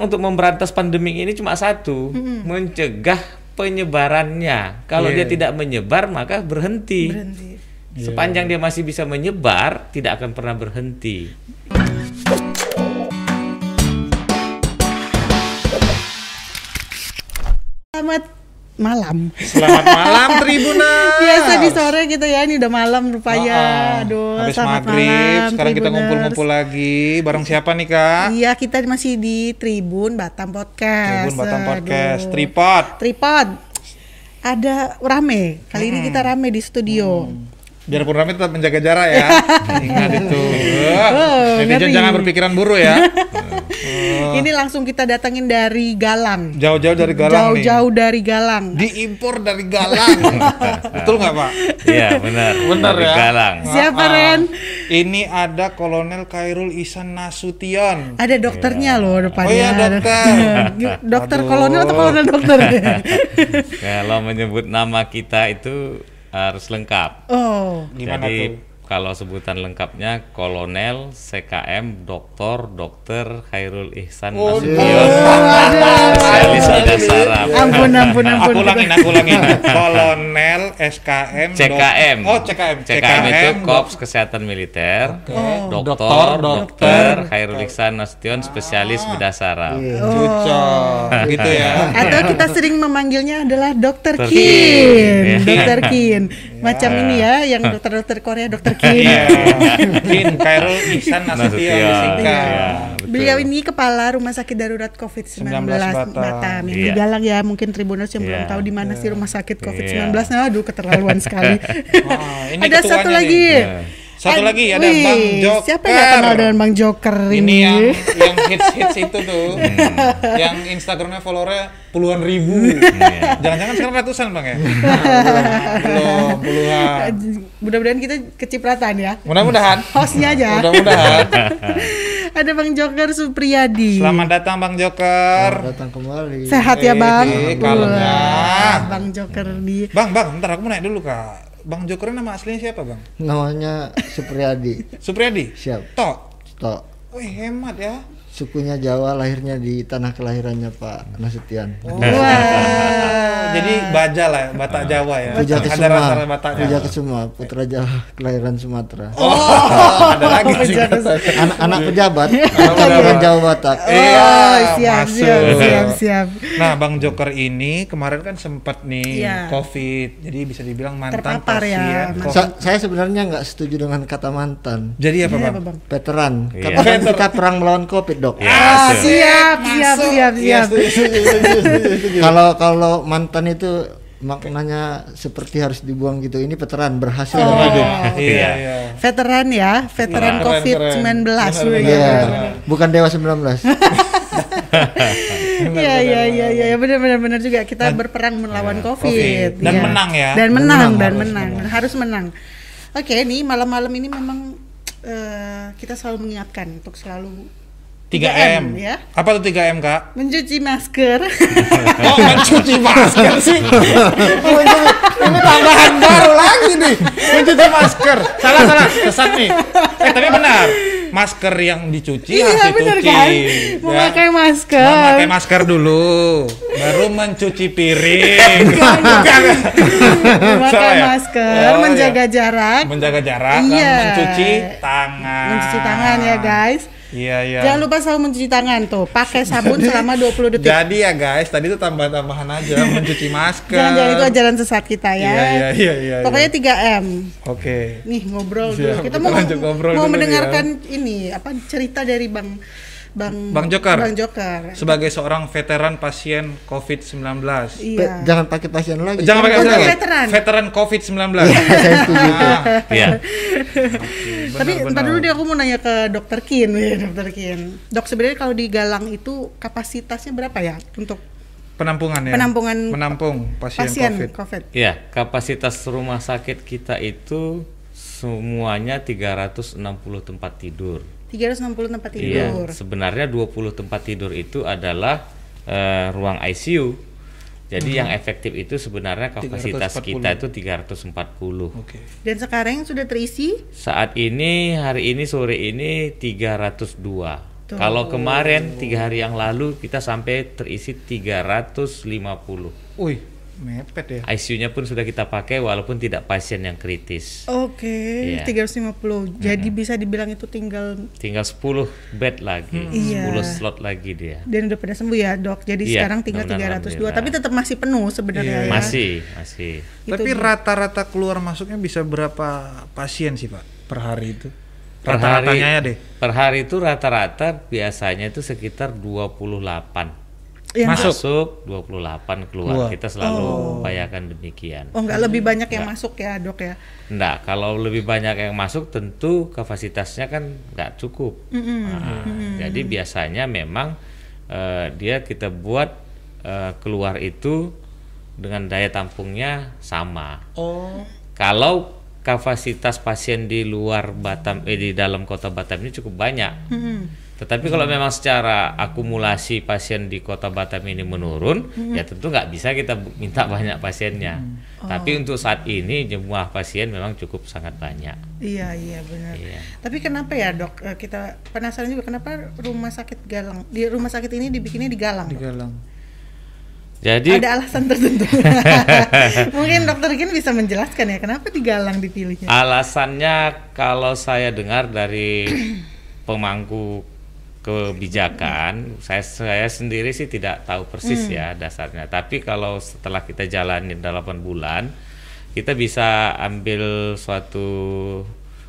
untuk memberantas pandemi ini cuma satu, mencegah penyebarannya. Kalau Iya. dia tidak menyebar maka berhenti. Berhenti. Sepanjang dia masih bisa menyebar, tidak akan pernah berhenti. Malam. Selamat malam Tribuners. Biasa di sore gitu ya, ini udah malam rupanya. Oh, Aduh, habis selamat maghrib, malam. sekarang kita Tribuners. ngumpul-ngumpul lagi. Bareng siapa nih kak? Iya, kita masih di Tribun Batam Podcast. Tribun Batam Podcast, Aduh. Tripod. Tripod. Ada rame. Kali ini kita rame di studio. Biarpun rame tetap menjaga jarak ya. Ingat itu. Oh, Netizen jangan berpikiran buruk ya. Ini langsung kita datangin dari Galang. Jauh-jauh dari Galang nih. Jauh-jauh dari Galang. Diimpor dari Galang. Betul nggak pak? Iya, benar. Benar Dari ya. Galang. Siapa, Ah, ah. Ren? Ini ada Kolonel Kairul Isan Nasution. Ada dokternya loh depannya. Oh iya, dokter. dokter Aduh. kolonel atau kolonel dokter? Kalau menyebut nama kita itu harus lengkap. oh. Gimana Jadi tuh? Kalau sebutan lengkapnya Kolonel CKM Doktor Dokter Khairul Ihsan Oh, Nasution. Spesialis bidang saraf. Ampun, ampun, ampun. Aku ulangin, aku ulangin. Kolonel SKM. dok- CKM. Oh, CKM. CKM itu Korps Kesehatan Militer. Oh. Dokter, Dokter, dokter, Khairul Ihsan Nasution spesialis bedah saraf. Cucok. Gitu ya. Atau kita sering memanggilnya adalah Dokter. Kin, Kin. Dokter Kin. Macam ini ya, yang dokter-dokter Korea Dokter. Iya. Kin Kairul Ihsan Nasution. Iya, betul. Beliau ini kepala Rumah Sakit Darurat COVID-19 19 Batam. Batam. Yang Iya. Galang ya, mungkin Tribuners yang belum Iya. tahu di mana sih Rumah Sakit COVID-19. Iya. Nah, aduh keterlaluan sekali. Ini ada satu lagi. nih. Satu Ad- lagi ada Wih, Bang Joker. Siapa yang gak kenal dengan Bang Joker ini? Ini yang yang hits hits itu tuh, yang Instagramnya followernya puluhan ribu. Iya. Jangan-jangan sekarang ratusan bang ya? Belum puluhan. Mudah-mudahan kita kecipratan ya. Mudah-mudahan. Hostnya aja. Mudah-mudahan. Ada Bang Joker Supriyadi. Selamat datang Bang Joker. datang kembali. Sehat ya Bang. Eh. Wah, Bang Joker di Bang, bang, ntar aku mau nanya dulu kak. Bang Joker ini nama aslinya siapa bang? Namanya Supriyadi. Supriyadi. Siap. Tok. Tok. Wih hemat ya. Sukunya Jawa, lahirnya di tanah kelahirannya Pak Nasution. Oh, jadi Baja lah, ya, Batak Jawa ya. Puja Ada Kesuma. rasa Bataknya. Puja Kesuma, putra Jawa kelahiran Sumatera. Oh, ada lagi sih. Anak-anak pejabat, pejabat. keturunan Jawa Batak. Iya, Oh, siap, masuk. siap, siap, siap. Nah, Bang Joker ini kemarin kan sempat nih Iya. COVID, jadi bisa dibilang mantan Terpapar ya, pasien COVID. Sa- saya sebenarnya nggak setuju dengan kata mantan. Jadi apa Ini bang? Veteran. Iya. Karena kita perang melawan Covid, Dok. Ya, Ah, siap, siap, siap, Iya, siap. setuju. Kalau kalau mantan itu maknanya seperti harus dibuang gitu. Ini veteran berhasil. Oh. Iya, Iya. iya. Veteran ya, veteran Keren, COVID-19. keren. Wih, Benar, Iya, bukan Dewa 19. Iya, iya, iya, iya, benar, benar, benar juga kita berperang melawan COVID. COVID. Dan Iya. menang ya. Dan Dan menang, menang, dan harus menang, harus menang. Oke, nih malam-malam ini memang eh, kita selalu mengingatkan untuk selalu 3M. ya. Apa tuh 3M, Kak? Mencuci masker. Oh, mencuci masker sih. Oh, ini, ini tambahan baru lagi nih. Mencuci masker. Salah, salah. Kesat nih. Eh, tapi benar. Masker yang dicuci harus Iya, dicuci. benar kan? Ya. Memakai masker. Memakai masker dulu, baru mencuci piring. Bukan. Memakai Salah ya? masker, Oh, menjaga iya. jarak, Menjaga jarak Iya. dan mencuci tangan. mencuci tangan ya guys. Iya, iya. Jangan lupa selalu mencuci tangan tuh. Pakai sabun selama 20 detik. Jadi ya guys, tadi itu tambah-tambahan aja mencuci masker. Jangan-jangan itu ajaran sesat kita ya. Iya, iya, iya, iya. Pokoknya 3M. Oke. Nih ngobrol Siap, dulu. Kita kita mau ngobrol mau dulu mendengarkan ini apa cerita dari Bang Bang Bang Joker. Bang Joker. Sebagai seorang veteran pasien COVID-19. Iya. Pe- Jangan pakai pasien lagi. Jangan pakai pasien. veteran. Veteran COVID-19. Saya setuju itu. Ah, Iya. Tapi benar, entar dulu deh aku mau nanya ke Dokter Kin, Wih, Dokter Kin. Dok sebenarnya kalau di Galang itu kapasitasnya berapa ya untuk penampungan ya. Penampungan menampung pasien, pasien COVID. COVID? Iya, kapasitas rumah sakit kita itu semuanya 360 tempat tidur. 360 tempat Iya, tidur. sebenarnya 20 tempat tidur itu adalah eh, ruang ICU. Jadi yang efektif itu sebenarnya kapasitas 340. kita itu 340. Oke. Dan sekarang yang sudah terisi Saat ini hari ini sore ini 302. Betul. Kalau kemarin tiga hari yang lalu kita sampai terisi 350. Wih, mepet ya. ICU-nya pun sudah kita pakai walaupun tidak pasien yang kritis. Oke, Iya. 350. Jadi bisa dibilang itu tinggal Tinggal 10 bed lagi, Iya. 10 slot lagi dia. dan udah pada sembuh ya, Dok. Jadi Iya, sekarang tinggal mudah-mudahan 302, alhamdulillah. tapi tetap masih penuh sebenarnya Iya. ya. Masih, masih. Itu Tapi rata-rata keluar masuknya bisa berapa pasien sih pak per hari itu? Per Rata-ratanya hari- ya deh. Per hari itu rata-rata biasanya itu sekitar 28. Yang Masuk. Masuk 28 keluar. Keluar. Kita selalu upayakan demikian. Oh, nggak lebih banyak yang masuk ya, Dok ya. Enggak, kalau lebih banyak yang masuk tentu kapasitasnya kan nggak cukup. Nah, Jadi biasanya memang eh, dia kita buat eh, keluar itu dengan daya tampungnya sama. Oh. Kalau kapasitas pasien di luar Batam eh di dalam kota Batam ini cukup banyak. Tetapi kalau memang secara akumulasi pasien di kota Batam ini menurun, ya tentu nggak bisa kita minta banyak pasiennya. Tapi untuk saat ini jumlah pasien memang cukup sangat banyak. Iya, iya benar. Iya. Tapi kenapa ya, Dok? Eh, Kita penasaran juga kenapa rumah sakit Galang di rumah sakit ini dibikinnya di Galang. Di Dok? Galang. Jadi Ada alasan tertentu. Mungkin dokter Gin bisa menjelaskan ya kenapa di Galang dipilihnya. alasannya kalau saya dengar dari pemangku kebijakan, saya saya sendiri sih tidak tahu persis ya dasarnya. Tapi kalau setelah kita jalanin 8 bulan, kita bisa ambil suatu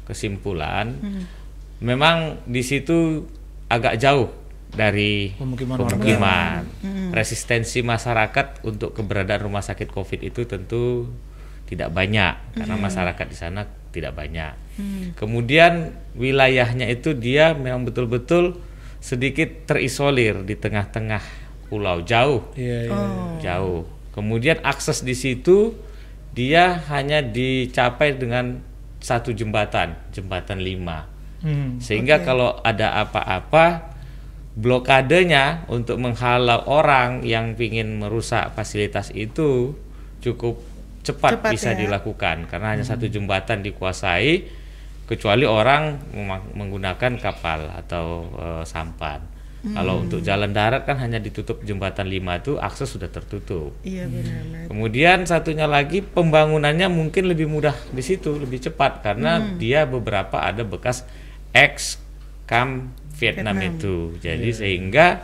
kesimpulan. Memang di situ agak jauh dari Pemukiman pemukiman. Resistensi masyarakat untuk keberadaan rumah sakit COVID itu tentu tidak banyak karena masyarakat di sana tidak banyak. Kemudian wilayahnya itu dia memang betul-betul sedikit terisolir di tengah-tengah pulau jauh Iya, iya. jauh. Kemudian akses di situ dia hanya dicapai dengan satu jembatan, jembatan 5. Hmm. Sehingga kalau ada apa-apa blokadenya untuk menghalau orang yang ingin merusak fasilitas itu cukup cepat, Cepat bisa ya. dilakukan karena hanya satu jembatan dikuasai kecuali orang menggunakan kapal atau eh, sampan. Kalau untuk jalan darat kan hanya ditutup jembatan 5 itu akses sudah tertutup. Iya benar-benar. Kemudian satunya lagi pembangunannya mungkin lebih mudah di situ, lebih cepat karena dia beberapa ada bekas ex kam Vietnam, Vietnam. itu. Jadi sehingga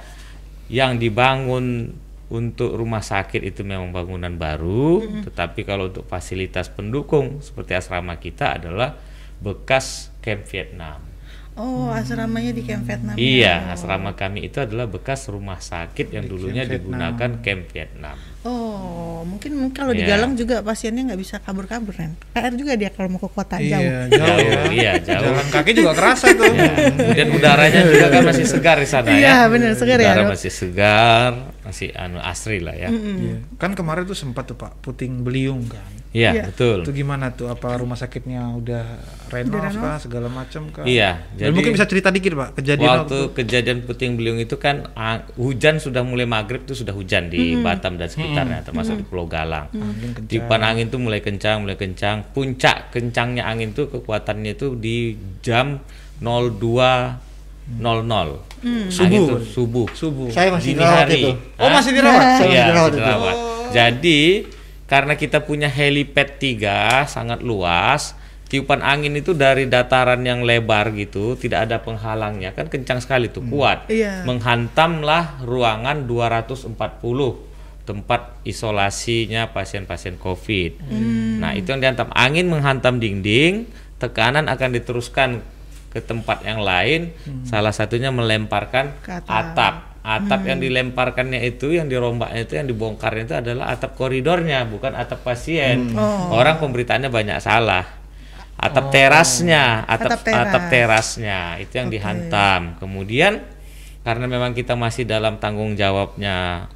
yang dibangun untuk rumah sakit itu memang bangunan baru, tetapi kalau untuk fasilitas pendukung seperti asrama kita adalah bekas camp Vietnam. Oh, asramanya di Camp Vietnam. ya? Iya, asrama kami itu adalah bekas rumah sakit yang dulunya Camp digunakan camp Vietnam. Oh, mungkin mungkin kalau di Iya. Galang juga pasiennya nggak bisa kabur-kabur kan? PR juga dia kalau mau ke kota jauh. Iya, jauh, Jauh, ya. iya, jauh. Jalan kaki juga kerasa tuh. Ya, kemudian udaranya juga kan masih segar di sana Iya, ya. benar, segar ya, Udara masih segar, masih anu asri lah ya. Iya. Kan kemarin tuh sempat tuh Pak puting beliung kan. Iya, Iya. betul. Itu gimana tuh? Apa rumah sakitnya udah renov kah segala macam kah? Iya, Dan jadi mungkin bisa cerita dikit Pak kejadian waktu kejadian puting beliung itu kan ah, hujan sudah mulai maghrib itu sudah hujan di Batam dan sekitarnya termasuk di Pulau Galang. Tiupan angin tuh mulai kencang, mulai kencang. Puncak kencangnya angin tuh kekuatannya itu di jam 02.00. Angin Subuh. tuh subuh. subuh. Saya masih Dini dirawat hari. itu. Oh, masih dirawat? Saya masih dirawat masih itu. dirawat. Jadi karena kita punya helipad 3 sangat luas, tiupan angin itu dari dataran yang lebar gitu, tidak ada penghalangnya, kan kencang sekali tuh, kuat. Iya. Menghantamlah ruangan 240 tempat isolasinya pasien-pasien COVID. Nah, itu yang dihantam. Angin menghantam dinding, tekanan akan diteruskan ke tempat yang lain, salah satunya melemparkan Ke atap. atap. Atap yang dilemparkannya itu yang dirombaknya itu yang dibongkarnya itu adalah atap koridornya bukan atap pasien. Orang pemberitaannya banyak salah. Atap terasnya atap Atap teras. atap terasnya itu yang dihantam. Kemudian karena memang kita masih dalam tanggung jawabnya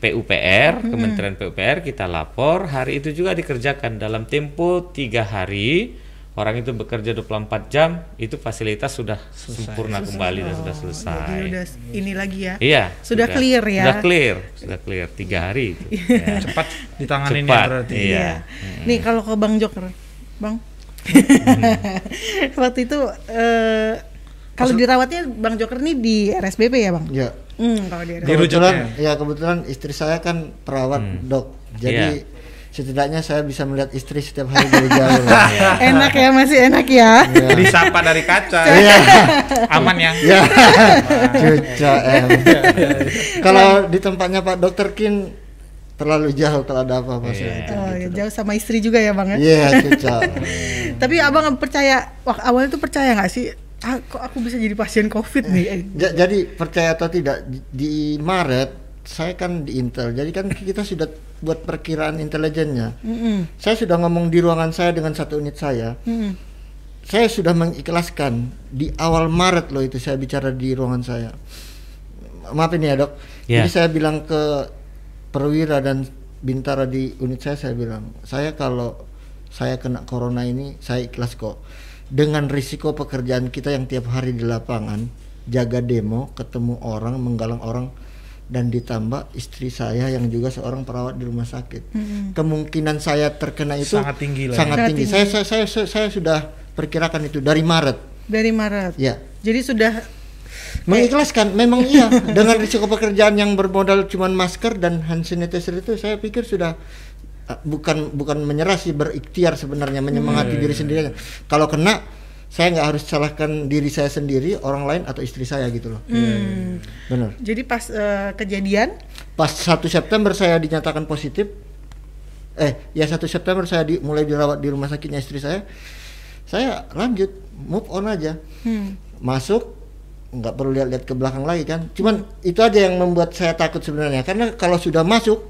PUPR Kementerian PUPR kita lapor hari itu juga dikerjakan dalam tempo tiga hari orang itu bekerja 24 jam itu fasilitas sudah sempurna kembali dan sudah selesai Jadi udah ini lagi ya. Iya. Sudah clear ya. Sudah clear, sudah clear tiga hari itu. Ya. cepat ditanganin Cepat, ya berarti. iya. Iya. Nih kalau ke Bang Joker, Bang. Waktu itu eh, Kalau dirawatnya Bang Joker nih di RSBP ya Bang? Ya. Hmm, kalau di Kebetulan ya kebetulan istri saya kan perawat dok. Jadi setidaknya saya bisa melihat istri setiap hari dari jauh. Enak ya, masih enak ya. Disapa dari kaca. Iya. Aman ya. Ya. Cuca em. Kalau di tempatnya Pak Dokter Kin terlalu jauh kalau ada apa-apa itu. Oh, ya, jauh sama istri juga ya Bang ya. Iya, cuca. Tapi Abang percaya, wah awalnya tuh percaya nggak sih? Ah, kok aku bisa jadi pasien COVID nih? Eh, Ja- jadi percaya atau tidak di- Maret saya kan di Intel. Jadi kan kita sudah buat perkiraan intelijennya. mm-mm, Saya sudah ngomong di ruangan saya dengan satu unit saya. mm-mm. Saya sudah mengikhlaskan di awal Maret loh itu saya bicara di ruangan saya. Maafin ya dok. Ya. Jadi saya bilang ke perwira dan bintara di unit saya saya bilang saya kalau saya kena corona ini saya ikhlas kok. Dengan risiko pekerjaan kita yang tiap hari di lapangan jaga demo, ketemu orang, menggalang orang dan ditambah istri saya yang juga seorang perawat di rumah sakit. Kemungkinan saya terkena itu Sangat tinggi lah ya. Sangat Sangat tinggi. tinggi. Saya, saya saya saya sudah perkirakan itu dari Maret. Dari Maret. Ya. Jadi sudah Mengikhlaskan memang iya dengan risiko pekerjaan yang bermodal cuman masker dan hand sanitizer itu saya pikir sudah bukan bukan menyerah sih berikhtiar sebenarnya menyemangati diri sendiri. Kalau kena saya nggak harus salahkan diri saya sendiri, orang lain atau istri saya gitu loh. hmm, Benar. jadi pas eh, kejadian Pas 1 September saya dinyatakan positif. Eh, ya 1 September saya di, mulai dirawat di rumah sakitnya istri saya. Saya lanjut move on aja. hmm, masuk nggak perlu lihat-lihat ke belakang lagi kan cuman itu aja yang membuat saya takut sebenarnya karena kalau sudah masuk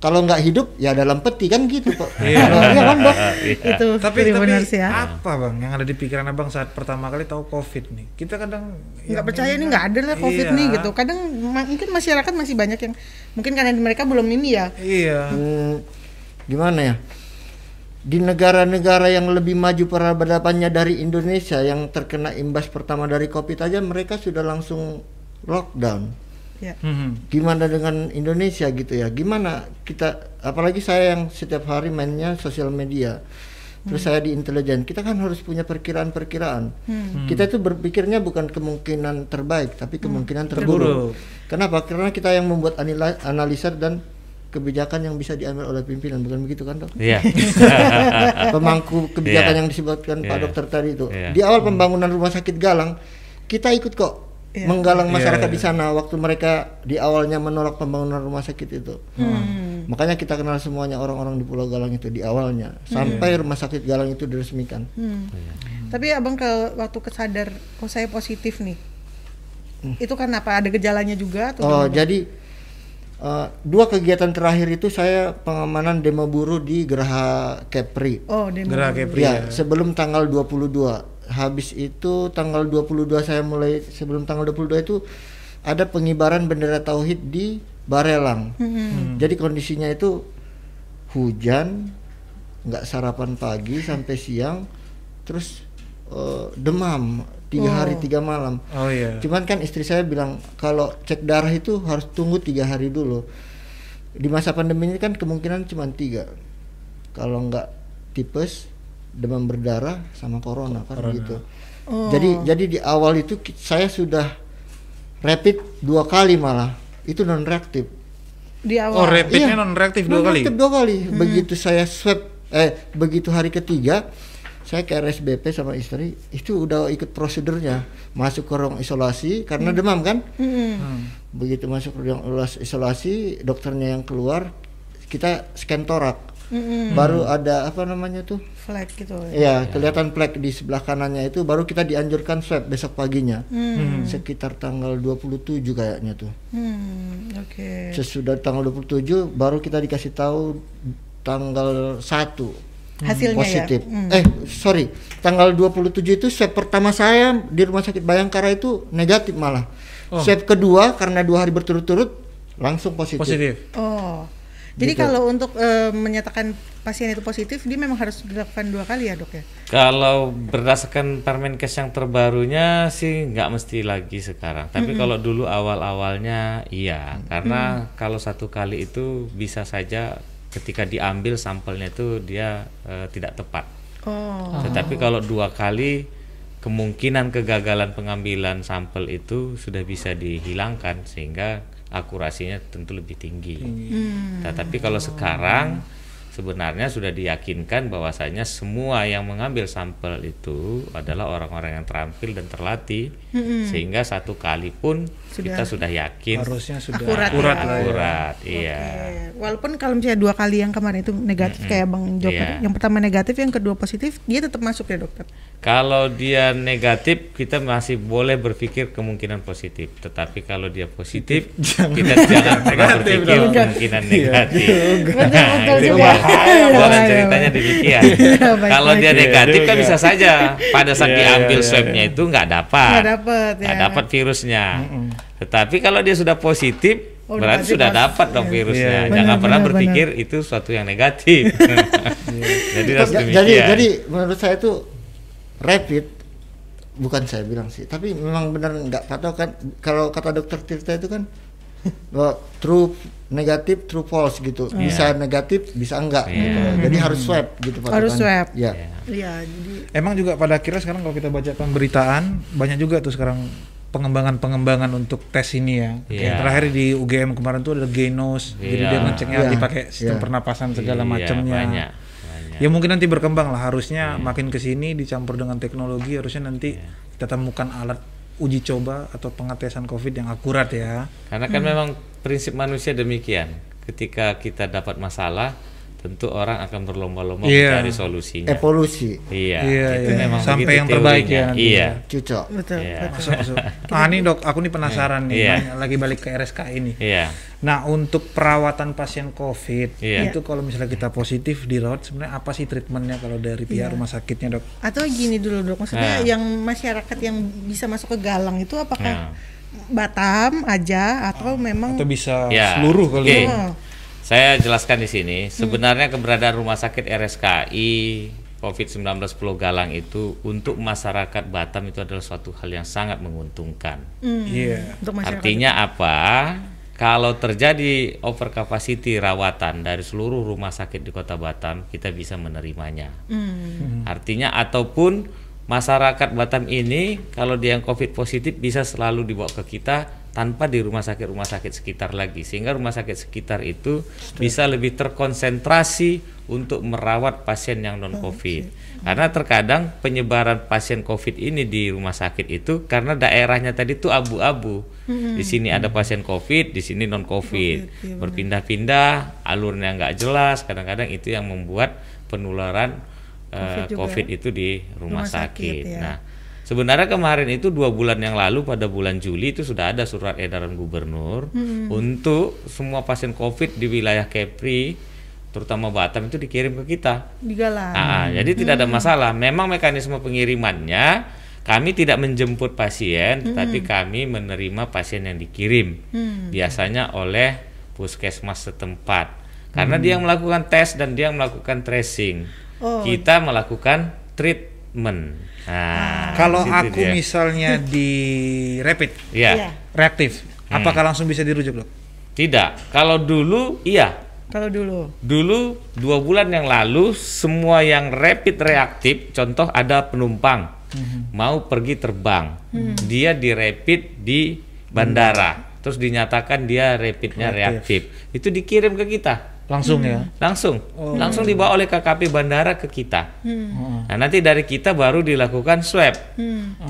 kalau nggak hidup ya dalam peti kan gitu kok Iya. Iya kan dok itu Tapi tapi benar sih ya. apa bang yang ada di pikiran abang saat pertama kali tahu covid nih? Kita kadang nggak percaya ini nggak ada lah covid Iya. nih gitu kadang mungkin masyarakat masih banyak yang mungkin karena mereka belum ini ya Iya. Hmm, gimana ya di negara-negara yang lebih maju peradabannya dari Indonesia yang terkena imbas pertama dari covid aja mereka sudah langsung lockdown ya Mhm. gimana dengan Indonesia gitu ya gimana kita apalagi saya yang setiap hari mainnya sosial media terus saya di intelijen kita kan harus punya perkiraan-perkiraan kita itu berpikirnya bukan kemungkinan terbaik tapi kemungkinan terburuk Terburuk. kenapa karena kita yang membuat anila- analisa dan kebijakan yang bisa diambil oleh pimpinan bukan begitu kan dok Iya. pemangku kebijakan Iya. yang disebutkan Pak Iya. Dokter tadi itu. Iya. Di awal pembangunan rumah sakit Galang, kita ikut kok Iya. menggalang masyarakat Iya. di sana waktu mereka di awalnya menolak pembangunan rumah sakit itu. Hmm. Makanya kita kenal semuanya orang-orang di Pulau Galang itu di awalnya sampai rumah sakit Galang itu diresmikan. Hmm. Tapi abang ke waktu kesadar, oh saya positif nih. Itu kan apa? Ada gejalanya juga atau? Hmm. Oh, gimana? jadi eh, dua kegiatan terakhir itu saya pengamanan demo buruh di Geraha Kepri. Oh, demo. Dulu. Kepri. Ya, ya. sebelum tanggal 22. Habis itu tanggal 22 saya mulai sebelum tanggal 22 itu ada pengibaran bendera tauhid di Barelang. Hmm. Jadi kondisinya itu hujan, nggak sarapan pagi sampai siang, terus eh, demam tiga hari Oh. tiga malam. Oh iya. Cuman kan istri saya bilang kalau cek darah itu harus tunggu tiga hari dulu. Di masa pandemi ini kan kemungkinan cuma tiga. Kalau nggak tipes, demam berdarah, sama corona kan Corona. gitu. Oh. Jadi jadi di awal itu saya sudah rapid dua kali malah itu non reaktif. Di awal. Oh rapidnya Iya. non reaktif dua kali. dua kali. Begitu saya swab, eh begitu hari ketiga, saya ke RSBP sama istri, itu udah ikut prosedurnya, masuk ke ruang isolasi karena demam kan. Hmm. Hmm. Begitu masuk ke ruang isolas- isolasi, dokternya yang keluar, kita scan torak. Hmm. Baru ada apa namanya tuh? Flag gitu. Ya, kelihatan plek di sebelah kanannya itu baru kita dianjurkan swab besok paginya. Hmm. Sekitar tanggal 27 kayaknya tuh. Hmm. Oke. Sesudah tanggal 27 baru kita dikasih tahu tanggal 1 Hasilnya positif. ya. Hmm. Eh, sorry. Tanggal 27 itu swab pertama saya di Rumah Sakit Bayangkara itu negatif malah. Oh. Swab kedua karena dua hari berturut-turut langsung positif. Positif. Oh. Jadi Gitu. kalau untuk eh, menyatakan pasien itu positif, dia memang harus dilakukan dua kali ya dok ya? Kalau berdasarkan Permenkes yang terbarunya sih nggak mesti lagi sekarang. Tapi kalau dulu awal-awalnya iya, karena kalau satu kali itu bisa saja ketika diambil sampelnya itu dia eh, tidak tepat. Oh. Tetapi kalau dua kali kemungkinan kegagalan pengambilan sampel itu sudah bisa dihilangkan sehingga akurasinya tentu lebih tinggi. Tetapi kalau sekarang sebenarnya sudah diyakinkan bahwasanya semua yang mengambil sampel itu adalah orang-orang yang terampil dan terlatih sehingga satu kali pun kita sudah yakin Harusnya sudah Akurat akurat, ya. lah ya. akurat, iya. Walaupun kalau misalnya dua kali yang kemarin itu negatif kayak Bang Joko, Iya. yang pertama negatif, yang kedua positif, dia tetap masuk ya dokter. Kalau dia negatif, kita masih boleh berpikir kemungkinan positif. Tetapi kalau dia positif, kita jangan pernah berpikir dong. kemungkinan negatif. Betul, betul itu bahaya, Iya, iya, ceritanya iya. demikian. Iya, kalau dia negatif kan Iya bisa saja pada saat Iya, diambil iya, iya, swabnya itu nggak dapat, Nggak ya. dapat virusnya. Tetapi kalau dia sudah positif, Oh, berarti sudah dapat dong iya. virusnya. Iya, Jangan benar, pernah benar, berpikir itu suatu yang negatif. Jadi harus demikian. jadi jadi menurut saya itu rapid bukan saya bilang sih tapi memang benar nggak tahu kan kalau kata dokter Tirta itu kan true negatif true false gitu bisa negatif bisa enggak Iya. gitu. jadi harus swab gitu Harus patokannya. swab. ya Iya. Iya, jadi Emang juga pada akhirnya sekarang kalau kita baca pemberitaan banyak juga tuh sekarang pengembangan-pengembangan untuk tes ini ya. Kayak Iya. yang terakhir di UGM kemarin tuh ada Genos, jadi Iya. dia ngeceknya Iya. dipakai sistem Iya. pernapasan segala Iya, macamnya. banyak, banyak. Ya mungkin nanti berkembang lah. Harusnya makin ke sini dicampur dengan teknologi harusnya nanti Iya. kita temukan alat uji coba atau pengetesan COVID yang akurat ya. Karena kan memang prinsip manusia demikian. Ketika kita dapat masalah, tentu orang akan berlomba-lomba Iya. mencari solusinya. evolusi Iya, Iya, itu iya. memang Sampai yang terbaik ya Iya. ya. cocok betul. Iya. betul. Masuk, masuk. Ah nih dok, aku nih penasaran nih, Iya. banyak lagi balik ke RSK ini. Iya. Nah untuk perawatan pasien COVID Iya. itu kalau misalnya kita positif dirawat sebenarnya apa sih treatmentnya kalau dari pihak rumah sakitnya dok? Atau gini dulu dok, maksudnya Nah. yang masyarakat yang bisa masuk ke Galang itu apakah Nah. Batam aja atau memang Atau bisa Ya, seluruh kali oke. ya? Saya jelaskan di sini, sebenarnya keberadaan rumah sakit RSKI COVID-19 Pulau Galang itu untuk masyarakat Batam itu adalah suatu hal yang sangat menguntungkan. hmm, Iya. untuk masyarakat. Artinya apa? Kalau terjadi over capacity rawatan dari seluruh rumah sakit di Kota Batam, kita bisa menerimanya. Hmm, Artinya ataupun masyarakat Batam ini kalau dia yang COVID positif bisa selalu dibawa ke kita tanpa di rumah sakit rumah sakit sekitar lagi sehingga rumah sakit sekitar itu bisa lebih terkonsentrasi untuk merawat pasien yang non COVID. Karena terkadang penyebaran pasien COVID ini di rumah sakit itu karena daerahnya tadi itu abu-abu. Di sini ada pasien COVID, di sini non COVID. Berpindah-pindah, alurnya nggak jelas. Kadang-kadang itu yang membuat penularan COVID juga. COVID itu di rumah, Rumah sakit, sakit. ya. Nah, sebenarnya kemarin itu dua bulan yang lalu pada bulan Juli itu sudah ada surat edaran gubernur Hmm. untuk semua pasien COVID di wilayah Kepri, terutama Batam itu dikirim ke kita. di Galang. Ah, jadi tidak ada masalah. Memang mekanisme pengirimannya kami tidak menjemput pasien, tapi kami menerima pasien yang dikirim. Biasanya oleh puskesmas setempat. Karena dia yang melakukan tes dan dia yang melakukan tracing. Oh. Kita melakukan treatment. Nah, Kalau aku dia. misalnya di rapid Iya. Iya. reaktif, Hmm. apakah langsung bisa dirujuk dok? Tidak. Kalau dulu iya. Kalau dulu. Dulu dua bulan yang lalu semua yang rapid reaktif, contoh ada penumpang mau pergi terbang, dia di rapid di bandara, terus dinyatakan dia rapidnya reaktif, itu dikirim ke kita Langsung ya? langsung, langsung dibawa oleh KKP bandara ke kita. Nah nanti dari kita baru dilakukan swab.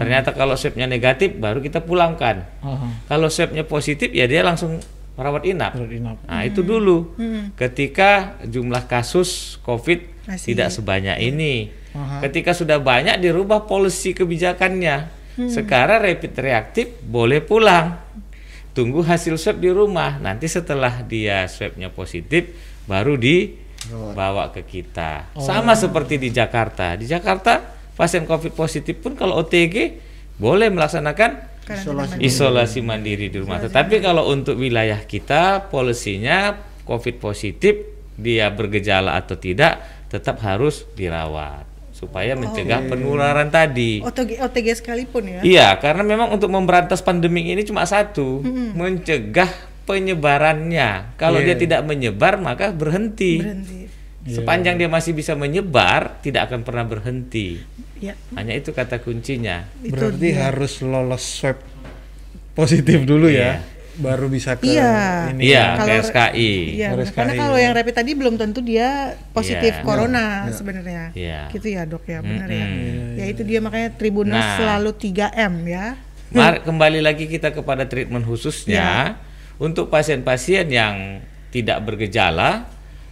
Ternyata kalau swabnya negatif baru kita pulangkan. Aha. Kalau swabnya positif ya dia langsung merawat inap. Rawat inap. Nah itu dulu ketika jumlah kasus COVID Masih. tidak sebanyak ini. Aha. Ketika sudah banyak dirubah polisi kebijakannya. Sekarang rapid reaktif boleh pulang. Tunggu hasil swab di rumah. Nanti setelah dia swabnya positif baru dibawa ke kita. Sama seperti di Jakarta. Di Jakarta pasien COVID positif pun kalau OTG boleh melaksanakan isolasi isolasi mandiri di rumah. Tetapi kalau untuk wilayah kita polisinya COVID positif dia bergejala atau tidak tetap harus dirawat supaya mencegah penularan tadi. OTG, OTG sekalipun ya. Iya, karena memang untuk memberantas pandemi ini cuma satu, mencegah penyebarannya. Kalau Iya. dia tidak menyebar maka berhenti. Berhenti. Sepanjang dia masih bisa menyebar, tidak akan pernah berhenti. Ya, Hanya itu kata kuncinya. itu Berarti dia. harus lolos swab positif dulu Iya. ya, baru bisa ke Iya. ini. Iya, Kalau- ke SKI. Iya, karena kalau ya. yang rapid tadi belum tentu dia positif Iya. corona sebenarnya. Iya. Gitu ya, Dok ya, benar ya. Mm-mm. Ya itu dia makanya Tribunnas Nah. selalu 3M ya. Mari kembali lagi kita kepada treatment khususnya untuk pasien-pasien yang tidak bergejala,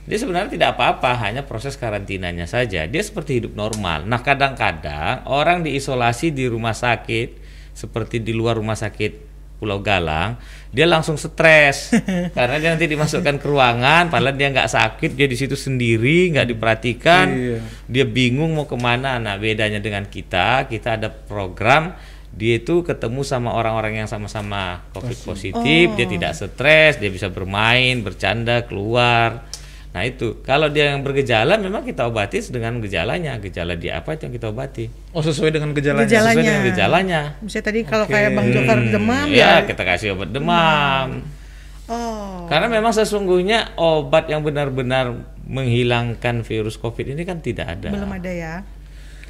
dia sebenarnya tidak apa-apa, hanya proses karantinanya saja. Dia seperti hidup normal. Nah, kadang-kadang orang diisolasi di rumah sakit seperti di luar rumah sakit Pulau Galang, dia langsung stres karena dia nanti dimasukkan ke ruangan, padahal dia nggak sakit, dia di situ sendiri, nggak diperhatikan, Iya. dia bingung mau ke mana. Nah, bedanya dengan kita, kita ada program dia itu ketemu sama orang-orang yang sama-sama COVID positif, dia tidak stres, dia bisa bermain, bercanda, keluar. Nah itu, kalau dia yang bergejala, memang kita obati dengan gejalanya. Gejala dia apa itu yang kita obati? Oh sesuai dengan gejalanya. Gejala- Sesuai Gejalanya. dengan gejalanya. Misalnya tadi kalau Oke. kayak Bang Jokar Hmm, demam ya, ya. kita kasih obat demam. Oh. Karena memang sesungguhnya obat yang benar-benar menghilangkan virus COVID ini kan tidak ada. Belum ada ya.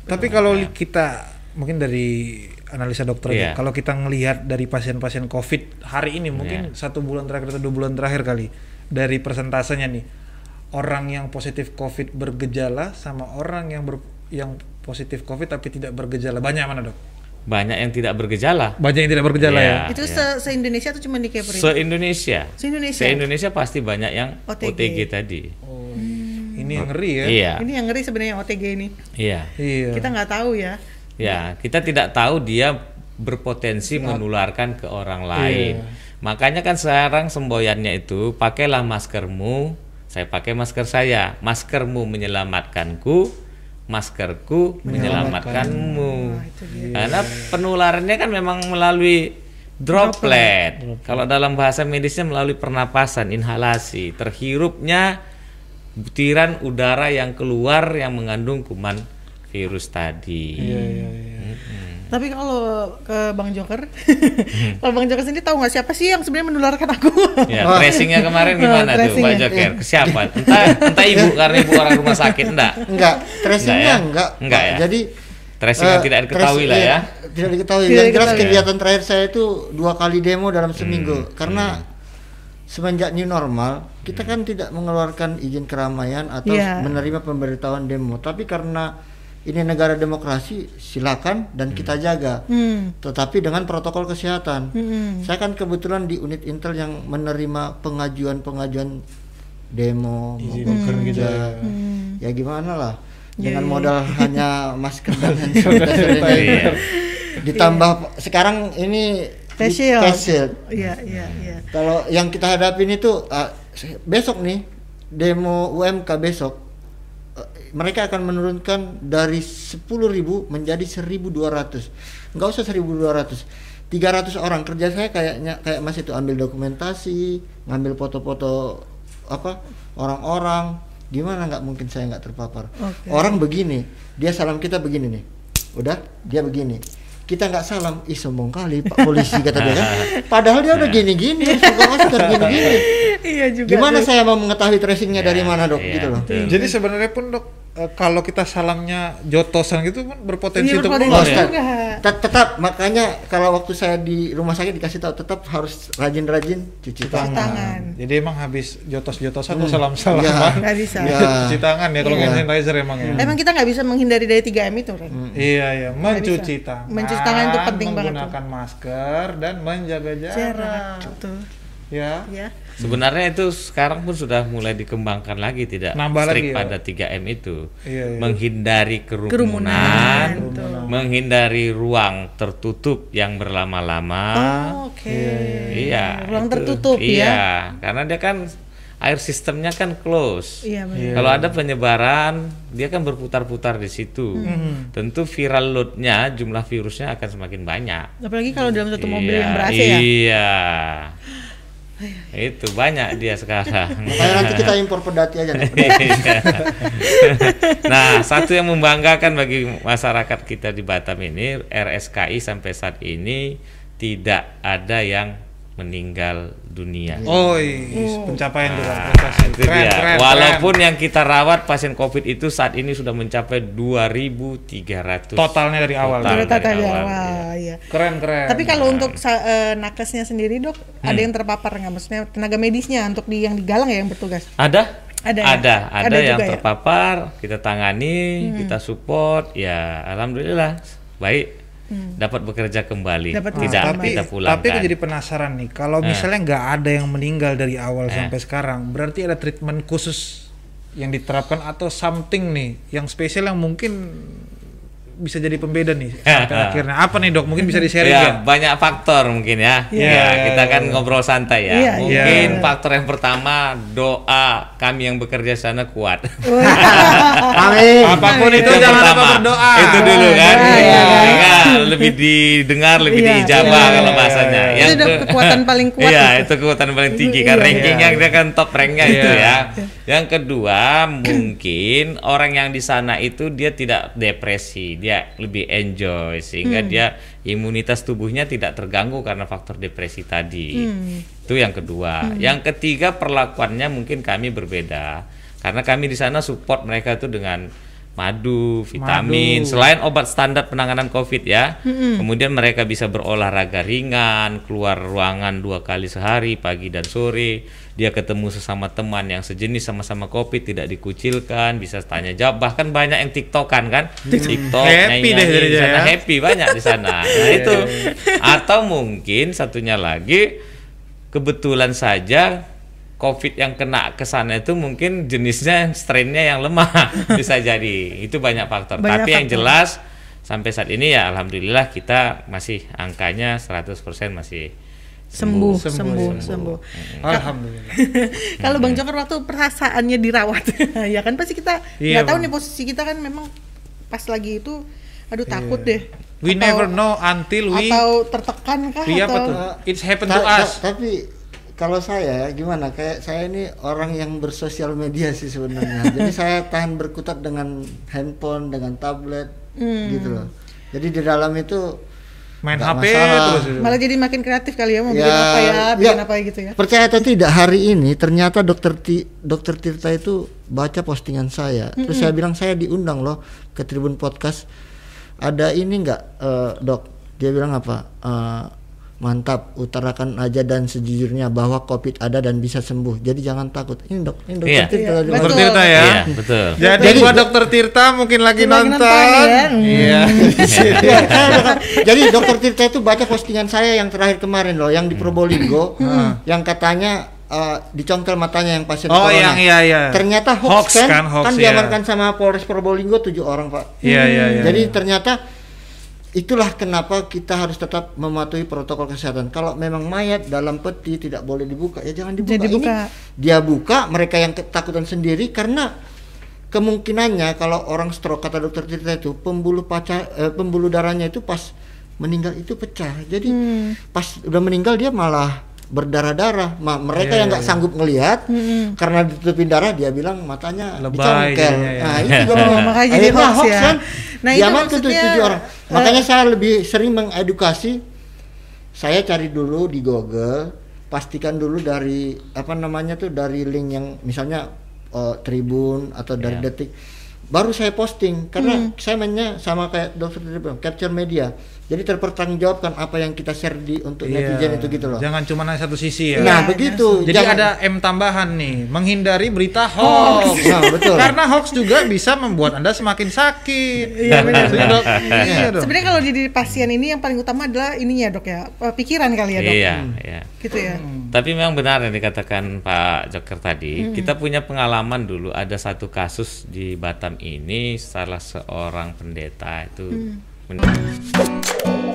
Tapi kalau li- kita mungkin dari analisa dokter aja, Iya. kalau kita ngelihat dari pasien-pasien COVID hari ini mungkin satu bulan terakhir atau dua bulan terakhir kali dari persentasenya nih orang yang positif COVID bergejala sama orang yang ber, yang positif COVID tapi tidak bergejala banyak mana dok? Banyak yang tidak bergejala. Banyak yang tidak bergejala Iya. ya. itu se, se Indonesia atau cuma di Kepri? Se-Indonesia. Se-Indonesia. Se-Indonesia pasti banyak yang OTG. OTG, tadi. Oh, Ini yang ngeri ya. Iya. Ini yang ngeri sebenarnya OTG ini. Iya. Iya. Kita nggak tahu ya. Ya, kita tidak tahu dia berpotensi menularkan ke orang lain. Makanya kan sekarang semboyannya itu pakailah maskermu, saya pakai masker saya. Maskermu menyelamatkanku, maskerku menyelamatkanmu. Karena penularannya kan memang melalui droplet. Kalau dalam bahasa medisnya melalui pernapasan, inhalasi, terhirupnya butiran udara yang keluar yang mengandung kuman virus tadi. Iya, iya, iya. Tapi kalau ke Bang Joker, kalau Bang Joker sendiri tahu nggak siapa sih yang sebenarnya menularkan aku? Ya, tracingnya kemarin gimana tuh, Pak Tracingnya, Joker? Ke siapa? Entah, entah ibu karena ibu orang rumah sakit, enggak? Enggak, tracingnya ya? enggak. Enggak Pak. ya? Jadi Tracing eh, yang tidak diketahui trace- lah iya, ya. Tidak diketahui. Tidak Yang jelas diketahui. kegiatan terakhir saya itu dua kali demo dalam Hmm, seminggu karena semenjak new normal kita kan tidak mengeluarkan izin keramaian atau Iya. menerima pemberitahuan demo. Tapi karena ini negara demokrasi, silakan dan kita jaga. Hmm. Tetapi dengan protokol kesehatan. Hmm. Saya kan kebetulan di unit Intel yang menerima pengajuan-pengajuan demo, Izin mogok kerja. kerja. Hmm. Ya gimana lah. Ya, Dengan ya. modal hanya masker dan hand sanitizer ini. Iya. Ditambah sekarang ini Face shield. shield. Iya, iya, iya. Kalau yang kita hadapin itu se- besok nih demo UMK besok mereka akan menurunkan dari 10.000 menjadi 1.200. Enggak usah 1.200. 300 orang kerja saya kayaknya kayak masih itu ambil dokumentasi, ngambil foto-foto apa orang-orang. Gimana nggak mungkin saya nggak terpapar. Oke. Orang begini, dia salam kita begini nih. Udah, dia begini. Kita nggak salam, ih sombong kali Pak polisi kata dia kan. Padahal dia udah gini-gini, buka masker gini-gini. Iya juga. Gimana saya mau mengetahui tracingnya dari mana dok? iya, gitu loh. betul. Jadi sebenarnya pun dok eh, kalau kita salamnya jotosan gitu pun berpotensi Iya, untuk berpotensi menular. ya. juga. Tet- tetap makanya kalau waktu saya di rumah sakit dikasih tahu tetap harus rajin-rajin cuci tangan. tangan. Jadi emang habis jotos-jotosan Hmm. atau salam-salaman. Nggak bisa. Ya. cuci tangan ya kalau Iya. hand sanitizer emang ya. Emang kita nggak bisa menghindari dari 3M itu, Ren. Iya iya, mencuci tangan. Mencuci tangan itu penting banget. Menggunakan masker dan menjaga jarak. Jarak. Ya. Ya. Sebenarnya itu sekarang pun sudah mulai dikembangkan lagi tidak Nambah lagi ya? pada 3M itu. Iya, iya. Menghindari Kerumunan. kerumunan, menghindari ruang tertutup yang berlama-lama. Oh, oke. Iya. Ruang itu. tertutup iya, ya. karena dia kan air sistemnya kan close. Iya, benar. Kalau ada penyebaran, dia kan berputar-putar di situ. Hmm. Tentu viral loadnya, jumlah virusnya akan semakin banyak. Apalagi kalau dalam satu mobil Iya, yang ber-AC ya. Iya. Itu banyak dia sekarang. Makanya nanti kita impor pedati aja nih. Iya. nah, satu yang membanggakan bagi masyarakat kita di Batam ini, RSKI sampai saat ini tidak ada yang meninggal dunia. Oh, iya. pencapaian juga Nah, prestasi. itu Keren, dia. keren, Walaupun keren. yang kita rawat pasien COVID itu saat ini sudah mencapai 2.300 totalnya dari awal. Total. Dari tadi awal, awal, ya. Keren, keren. Tapi kalau untuk sa- eh, nakesnya sendiri dok, Hmm. ada yang terpapar nggak? Maksudnya tenaga medisnya untuk di yang digalang ya yang bertugas? Ada? Ada ya? Ada, ada, Ada yang ya? terpapar, kita tangani, kita support, ya alhamdulillah baik. Dapat bekerja kembali, Dapat tidak bekerja tapi kita pulangkan. tapi aku jadi penasaran nih kalau Eh. misalnya nggak ada yang meninggal dari awal Eh. sampai sekarang berarti ada treatment khusus yang diterapkan atau something nih yang spesial yang mungkin bisa jadi pembeda nih sampai akhirnya apa nih dok mungkin bisa di sharing Ya, ya banyak faktor mungkin ya. Iya, Ya, iya, kita iya. kan ngobrol santai ya. Iya, mungkin iya. faktor yang pertama doa kami yang bekerja sana kuat. Amin. apa pun itu, yang jangan lupa pertama. berdoa Itu dulu kan. Iya, iya, iya. Ya, lebih didengar, lebih Iya, diijabah iya, kalau iya, bahasanya. iya. Itu udah kekuatan paling kuat Iya, itu. itu kekuatan paling tinggi kan Iya, rankingnya iya. dia kan top ranknya itu Iya. ya. Yang kedua mungkin orang yang di sana itu dia tidak depresi, dia lebih enjoy sehingga Hmm. dia imunitas tubuhnya tidak terganggu karena faktor depresi tadi. Hmm. Itu yang kedua. Yang ketiga perlakuannya mungkin kami berbeda karena kami di sana support mereka itu dengan madu, vitamin, Madu. selain obat standar penanganan COVID ya. Kemudian mereka bisa berolahraga ringan, keluar ruangan dua kali sehari, pagi dan sore. Dia ketemu sesama teman yang sejenis sama-sama COVID, tidak dikucilkan, bisa tanya jawab. Bahkan banyak yang TikTokan kan, TikTok, Happy deh nyanyi-nyanyi jadi di sana, ya. happy banyak di sana. Nah itu. Atau mungkin satunya lagi kebetulan saja COVID yang kena ke sana itu mungkin jenisnya strainnya yang lemah bisa jadi itu banyak faktor. Banyak Tapi yang faktor. jelas sampai saat ini ya alhamdulillah kita masih angkanya 100% masih sembuh, Sembuh, sembuh, sembuh. sembuh. alhamdulillah Kalau Bang Joker waktu perasaannya dirawat, ya kan pasti kita Iya, nggak tahu Bang. nih posisi kita kan memang pas lagi itu, aduh takut deh. we Atau- never know until we Atau tertekan kah? Iya, atau tuh? It's happened Ta- to ta- us. tapi kalau saya gimana? Kayak saya ini orang yang bersosial media sih sebenarnya. Jadi saya tahan berkutat dengan handphone, dengan tablet, Hmm. gitu loh. Jadi di dalam itu main nggak HP masalah. terus itu. malah jadi makin kreatif kali ya mau bikin Ya, apa ya, bikin ya. apa gitu ya. Percaya atau tidak hari ini ternyata dokter Ti, dokter Tirta itu baca postingan saya. Terus saya bilang saya diundang loh ke Tribun Podcast. Ada ini enggak eh, dok? Dia bilang apa? Eh, mantap utarakan aja dan sejujurnya bahwa COVID ada dan bisa sembuh. Jadi jangan takut. Ini dok, ini dokter Iya. Tirta. Iya, betul. Dokter. Tirta ya. Iya, betul. Jadi, buat dokter Tirta mungkin lagi Lagi nonton. nonton ya. Iya. Iya, udah- jadi dokter Tirta itu baca postingan saya yang terakhir kemarin loh, yang di Probolinggo, yang katanya eh, dicongkel matanya yang pasien Oh, corona. yang iya iya. Ternyata Hoax hoax, kan, kan, hoax, kan iya. diamankan sama Polres Probolinggo tujuh orang pak. Iya iya iya. Jadi ternyata itulah kenapa kita harus tetap mematuhi protokol kesehatan. Kalau memang mayat dalam peti tidak boleh dibuka, ya jangan dibuka. Jangan dibuka. Ini dia buka, mereka yang ketakutan sendiri karena kemungkinannya kalau orang stroke kata dokter Tirta itu pembuluh paca, eh, pembuluh darahnya itu pas meninggal itu pecah. Jadi Hmm. pas udah meninggal dia malah berdarah-darah. Ma- mereka Iya, yang nggak iya. sanggup ngelihat Hmm. karena ditutupin darah dia bilang matanya Lebay dicongkel. jadinya ya. Nah, itu Oh, jadinya. makanya jadi Akhirnya hoax ya. kan. Nah, itu maksudnya, tujuh orang. Makanya saya lebih sering mengedukasi. Saya cari dulu di Google, pastikan dulu dari apa namanya tuh dari link yang misalnya eh, Tribun atau dari Ya. Detik. Baru saya posting karena Hmm. saya mainnya sama kayak dokter tadi bilang, capture media. Jadi terpertanggungjawabkan apa yang kita share di untuk Iya. netizen itu gitu loh. Jangan cuma hanya satu sisi ya. Nah, Iya, begitu. Jadi Jangan- ada M tambahan nih, menghindari berita hoax. Nah, betul. Karena hoax juga bisa membuat Anda semakin sakit. Iya, benar. Maksudnya, Dok? Iya. Sebenarnya kalau jadi pasien ini yang paling utama adalah ininya dok ya, eh, pikiran kali ya dok. Iya, iya. Gitu ya. Tapi memang benar yang dikatakan Pak Joker tadi. Kita punya pengalaman dulu ada satu kasus di Batam ini salah seorang pendeta itu. Men-